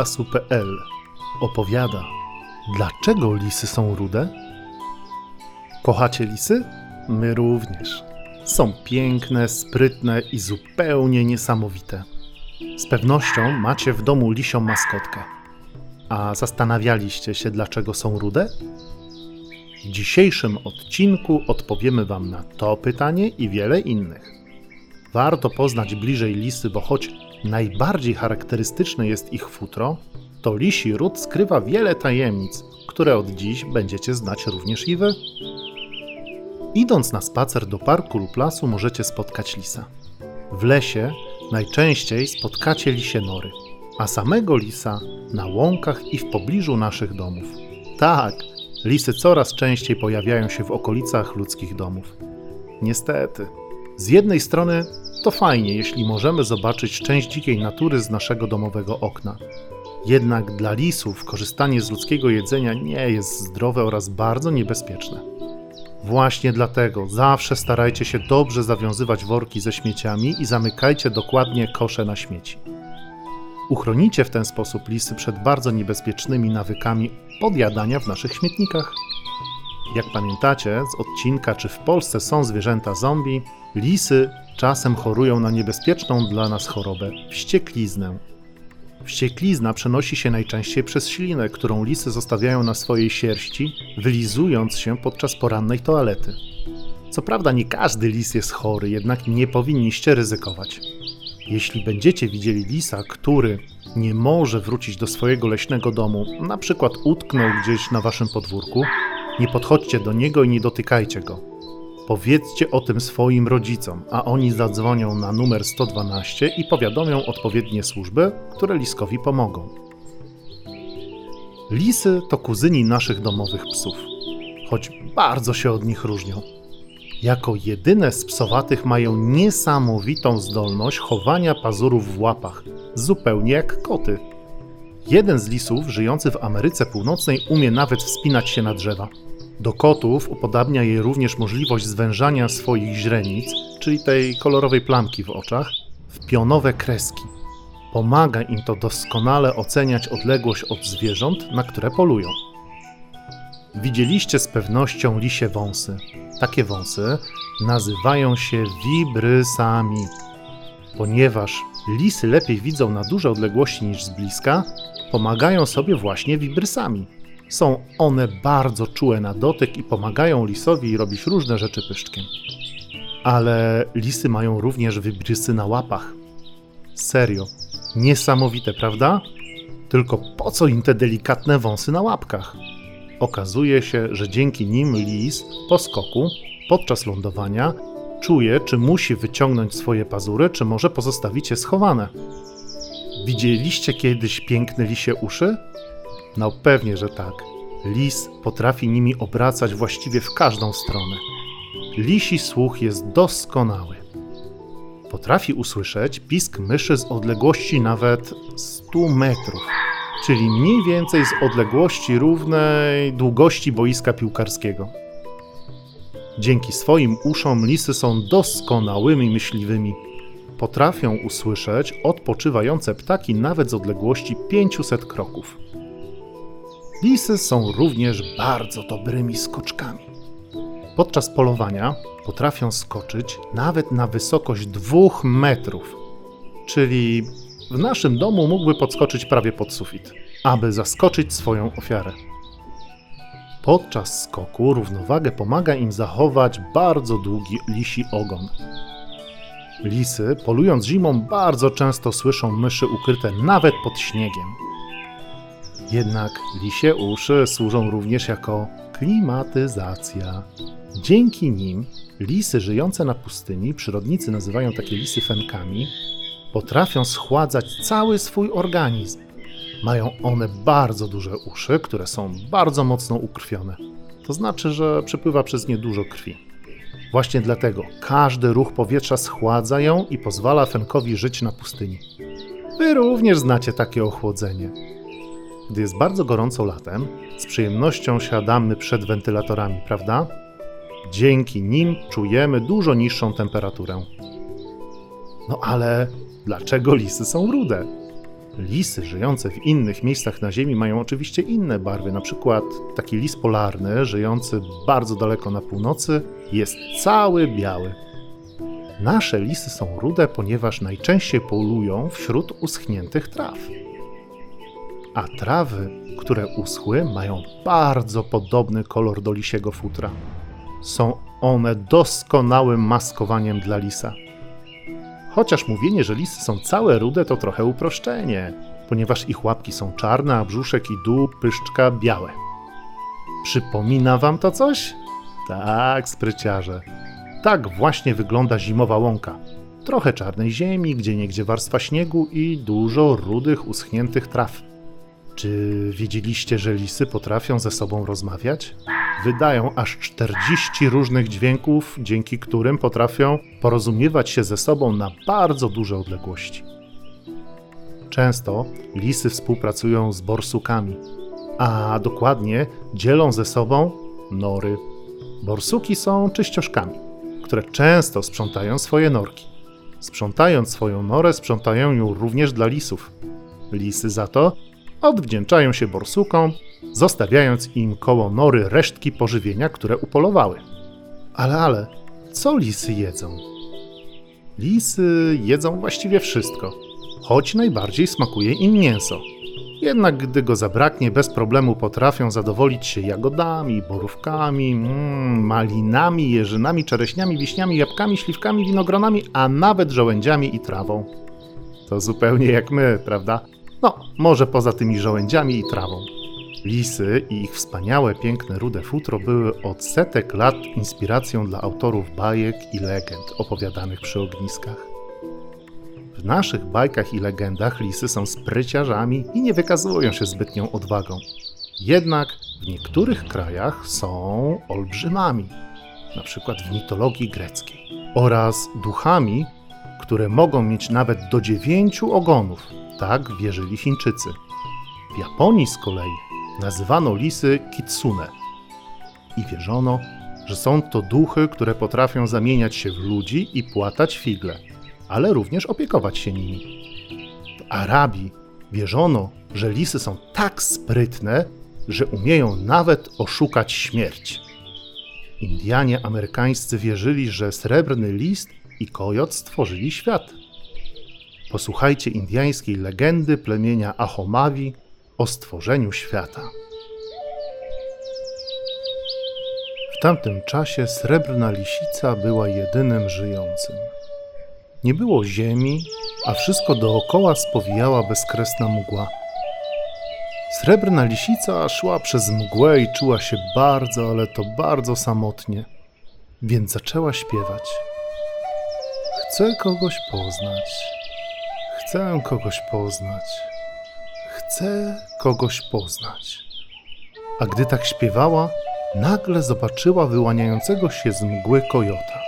lasu.pl opowiada, dlaczego lisy są rude? Kochacie lisy? My również. Są piękne, sprytne i zupełnie niesamowite. Z pewnością macie w domu lisią maskotkę. A zastanawialiście się, dlaczego są rude? W dzisiejszym odcinku odpowiemy Wam na to pytanie i wiele innych. Warto poznać bliżej lisy, bo choć najbardziej charakterystyczne jest ich futro, to lisi ród skrywa wiele tajemnic, które od dziś będziecie znać również i Wy. Idąc na spacer do parku lub lasu możecie spotkać lisa. W lesie najczęściej spotkacie lisie nory, a samego lisa na łąkach i w pobliżu naszych domów. Tak, lisy coraz częściej pojawiają się w okolicach ludzkich domów. Niestety, z jednej strony to fajnie, jeśli możemy zobaczyć część dzikiej natury z naszego domowego okna. Jednak dla lisów korzystanie z ludzkiego jedzenia nie jest zdrowe oraz bardzo niebezpieczne. Właśnie dlatego zawsze starajcie się dobrze zawiązywać worki ze śmieciami i zamykajcie dokładnie kosze na śmieci. Uchronicie w ten sposób lisy przed bardzo niebezpiecznymi nawykami podjadania w naszych śmietnikach. Jak pamiętacie z odcinka Czy w Polsce są zwierzęta zombie, lisy czasem chorują na niebezpieczną dla nas chorobę wściekliznę. Wścieklizna przenosi się najczęściej przez ślinę, którą lisy zostawiają na swojej sierści, wylizując się podczas porannej toalety. Co prawda nie każdy lis jest chory, jednak nie powinniście ryzykować. Jeśli będziecie widzieli lisa, który nie może wrócić do swojego leśnego domu, na przykład utknął gdzieś na waszym podwórku, nie podchodźcie do niego i nie dotykajcie go. Powiedzcie o tym swoim rodzicom, a oni zadzwonią na numer 112 i powiadomią odpowiednie służby, które liskowi pomogą. Lisy to kuzyni naszych domowych psów, choć bardzo się od nich różnią. Jako jedyne z psowatych mają niesamowitą zdolność chowania pazurów w łapach, zupełnie jak koty. Jeden z lisów żyjący w Ameryce Północnej umie nawet wspinać się na drzewa. Do kotów upodabnia jej również możliwość zwężania swoich źrenic, czyli tej kolorowej plamki w oczach, w pionowe kreski. Pomaga im to doskonale oceniać odległość od zwierząt, na które polują. Widzieliście z pewnością lisie wąsy. Takie wąsy nazywają się wibrysami. Ponieważ lisy lepiej widzą na duże odległości niż z bliska, pomagają sobie właśnie wibrysami. Są one bardzo czułe na dotyk i pomagają lisowi robić różne rzeczy pyszczkiem. Ale lisy mają również wybrysy na łapach. Serio, niesamowite, prawda? Tylko po co im te delikatne wąsy na łapkach? Okazuje się, że dzięki nim lis po skoku, podczas lądowania, czuje, czy musi wyciągnąć swoje pazury, czy może pozostawić je schowane. Widzieliście kiedyś piękne lisie uszy? No pewnie, że tak. Lis potrafi nimi obracać właściwie w każdą stronę. Lisi słuch jest doskonały. Potrafi usłyszeć pisk myszy z odległości nawet 100 metrów, czyli mniej więcej z odległości równej długości boiska piłkarskiego. Dzięki swoim uszom lisy są doskonałymi myśliwymi. Potrafią usłyszeć odpoczywające ptaki nawet z odległości 500 kroków. Lisy są również bardzo dobrymi skoczkami. Podczas polowania potrafią skoczyć nawet na wysokość 2 metrów, czyli w naszym domu mógłby podskoczyć prawie pod sufit, aby zaskoczyć swoją ofiarę. Podczas skoku równowagę pomaga im zachować bardzo długi lisi ogon. Lisy, polując zimą, bardzo często słyszą myszy ukryte nawet pod śniegiem. Jednak lisie uszy służą również jako klimatyzacja. Dzięki nim lisy żyjące na pustyni, przyrodnicy nazywają takie lisy fenkami, potrafią schładzać cały swój organizm. Mają one bardzo duże uszy, które są bardzo mocno ukrwione. To znaczy, że przepływa przez nie dużo krwi. Właśnie dlatego każdy ruch powietrza schładza ją i pozwala fenkowi żyć na pustyni. Wy również znacie takie ochłodzenie. Gdy jest bardzo gorąco latem, z przyjemnością siadamy przed wentylatorami, prawda? Dzięki nim czujemy dużo niższą temperaturę. No ale dlaczego lisy są rude? Lisy żyjące w innych miejscach na Ziemi mają oczywiście inne barwy. Na przykład taki lis polarny, żyjący bardzo daleko na północy, jest cały biały. Nasze lisy są rude, ponieważ najczęściej polują wśród uschniętych traw. A trawy, które uschły, mają bardzo podobny kolor do lisiego futra. Są one doskonałym maskowaniem dla lisa. Chociaż mówienie, że lisy są całe rude, to trochę uproszczenie, ponieważ ich łapki są czarne, a brzuszek i dół pyszczka białe. Przypomina wam to coś? Tak, spryciarze. Tak właśnie wygląda zimowa łąka. Trochę czarnej ziemi, gdzie niegdzie warstwa śniegu i dużo rudych, uschniętych traw. Czy wiedzieliście, że lisy potrafią ze sobą rozmawiać? Wydają aż 40 różnych dźwięków, dzięki którym potrafią porozumiewać się ze sobą na bardzo duże odległości. Często lisy współpracują z borsukami, a dokładnie dzielą ze sobą nory. Borsuki są czyścioszkami, które często sprzątają swoje norki. Sprzątając swoją norę, sprzątają ją również dla lisów. Lisy za to odwdzięczają się borsukom, zostawiając im koło nory resztki pożywienia, które upolowały. Ale, ale, co lisy jedzą? Lisy jedzą właściwie wszystko, choć najbardziej smakuje im mięso. Jednak gdy go zabraknie, bez problemu potrafią zadowolić się jagodami, borówkami, mm, malinami, jeżynami, czereśniami, wiśniami, jabłkami, śliwkami, winogronami, a nawet żołędziami i trawą. To zupełnie jak my, prawda? No, może poza tymi żołędziami i trawą. Lisy i ich wspaniałe, piękne, rude futro były od setek lat inspiracją dla autorów bajek i legend opowiadanych przy ogniskach. W naszych bajkach i legendach lisy są spryciarzami i nie wykazują się zbytnią odwagą. Jednak w niektórych krajach są olbrzymami, na przykład w mitologii greckiej, oraz duchami, które mogą mieć nawet do dziewięciu ogonów, tak wierzyli Chińczycy. W Japonii z kolei nazywano lisy kitsune i wierzono, że są to duchy, które potrafią zamieniać się w ludzi i płatać figle, ale również opiekować się nimi. W Arabii wierzono, że lisy są tak sprytne, że umieją nawet oszukać śmierć. Indianie amerykańscy wierzyli, że srebrny list i kojot stworzyli świat. Posłuchajcie indyjskiej legendy plemienia Ahomawi o stworzeniu świata. W tamtym czasie srebrna lisica była jedynym żyjącym. Nie było ziemi, a wszystko dookoła spowijała bezkresna mgła. Srebrna lisica szła przez mgłę i czuła się bardzo, ale to bardzo samotnie, więc zaczęła śpiewać. Chcę kogoś poznać. Chcę kogoś poznać. Chcę kogoś poznać. A gdy tak śpiewała, nagle zobaczyła wyłaniającego się z mgły kojota.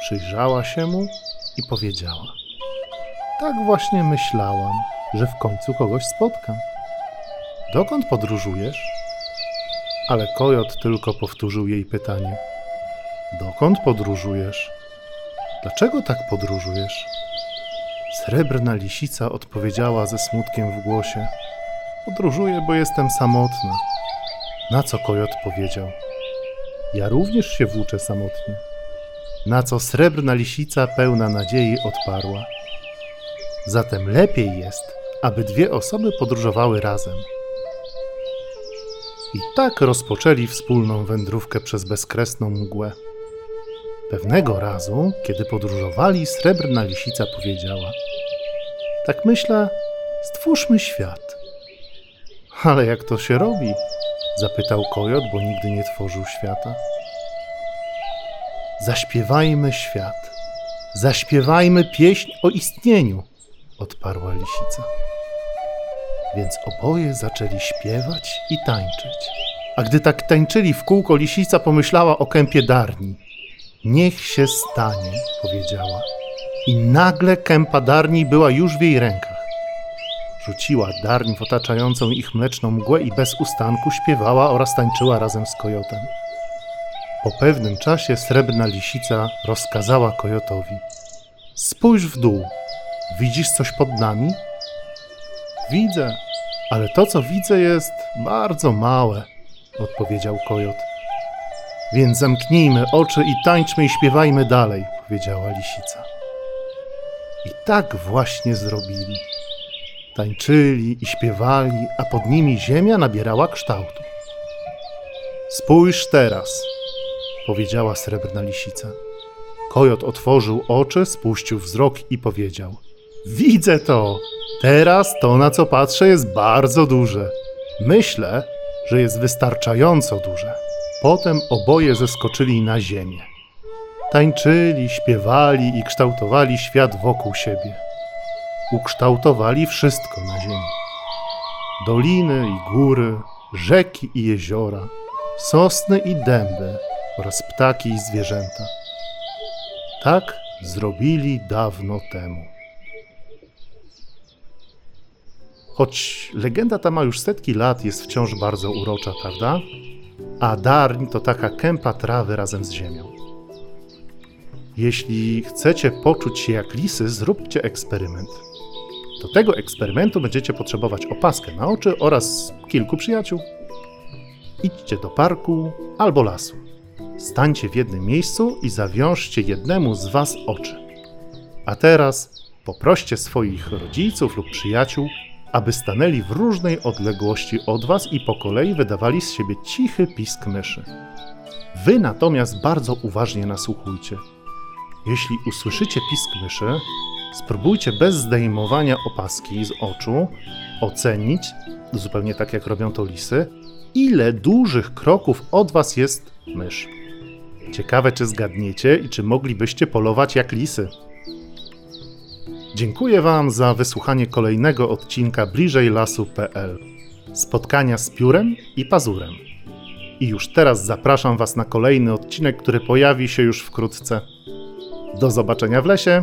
Przyjrzała się mu i powiedziała: Tak właśnie myślałam, że w końcu kogoś spotkam. Dokąd podróżujesz? Ale kojot tylko powtórzył jej pytanie: Dokąd podróżujesz? Dlaczego tak podróżujesz? Srebrna lisica odpowiedziała ze smutkiem w głosie: Podróżuję, bo jestem samotna. Na co kojot powiedział: Ja również się włóczę samotnie. Na co srebrna lisica pełna nadziei odparła: Zatem lepiej jest, aby dwie osoby podróżowały razem. I tak rozpoczęli wspólną wędrówkę przez bezkresną mgłę. Pewnego razu, kiedy podróżowali, srebrna lisica powiedziała: Tak myślę, stwórzmy świat. Ale jak to się robi? zapytał kojot, bo nigdy nie tworzył świata. Zaśpiewajmy świat. Zaśpiewajmy pieśń o istnieniu, odparła lisica. Więc oboje zaczęli śpiewać i tańczyć. A gdy tak tańczyli w kółko, lisica pomyślała o kępie darni Niech się stanie, powiedziała. I nagle kępa darni była już w jej rękach. Rzuciła darń w otaczającą ich mleczną mgłę i bez ustanku śpiewała oraz tańczyła razem z kojotem. Po pewnym czasie srebrna lisica rozkazała kojotowi: Spójrz w dół, widzisz coś pod nami? widzę, ale to, co widzę, jest bardzo małe, odpowiedział kojot. Więc zamknijmy oczy i tańczmy i śpiewajmy dalej, powiedziała lisica. I tak właśnie zrobili. Tańczyli i śpiewali, a pod nimi ziemia nabierała kształtu. Spójrz teraz, powiedziała srebrna lisica. Kojot otworzył oczy, spuścił wzrok i powiedział: Widzę to! Teraz to, na co patrzę, jest bardzo duże. Myślę, że jest wystarczająco duże. Potem oboje zeskoczyli na ziemię. Tańczyli, śpiewali i kształtowali świat wokół siebie. Ukształtowali wszystko na ziemi. Doliny i góry, rzeki i jeziora, sosny i dęby oraz ptaki i zwierzęta. Tak zrobili dawno temu. Choć legenda ta ma już setki lat, jest wciąż bardzo urocza, prawda? A darń to taka kępa trawy razem z ziemią. Jeśli chcecie poczuć się jak lisy, zróbcie eksperyment. Do tego eksperymentu będziecie potrzebować opaskę na oczy oraz kilku przyjaciół. Idźcie do parku albo lasu. Stańcie w jednym miejscu i zawiążcie jednemu z was oczy. A teraz poproście swoich rodziców lub przyjaciół, aby stanęli w różnej odległości od was i po kolei wydawali z siebie cichy pisk myszy. Wy natomiast bardzo uważnie nasłuchujcie. Jeśli usłyszycie pisk myszy, spróbujcie bez zdejmowania opaski z oczu ocenić, zupełnie tak jak robią to lisy, ile dużych kroków od was jest mysz. Ciekawe, czy zgadniecie i czy moglibyście polować jak lisy. Dziękuję Wam za wysłuchanie kolejnego odcinka bliżej lasu.pl. Spotkania z piórem i pazurem. I już teraz zapraszam Was na kolejny odcinek, który pojawi się już wkrótce. Do zobaczenia w lesie.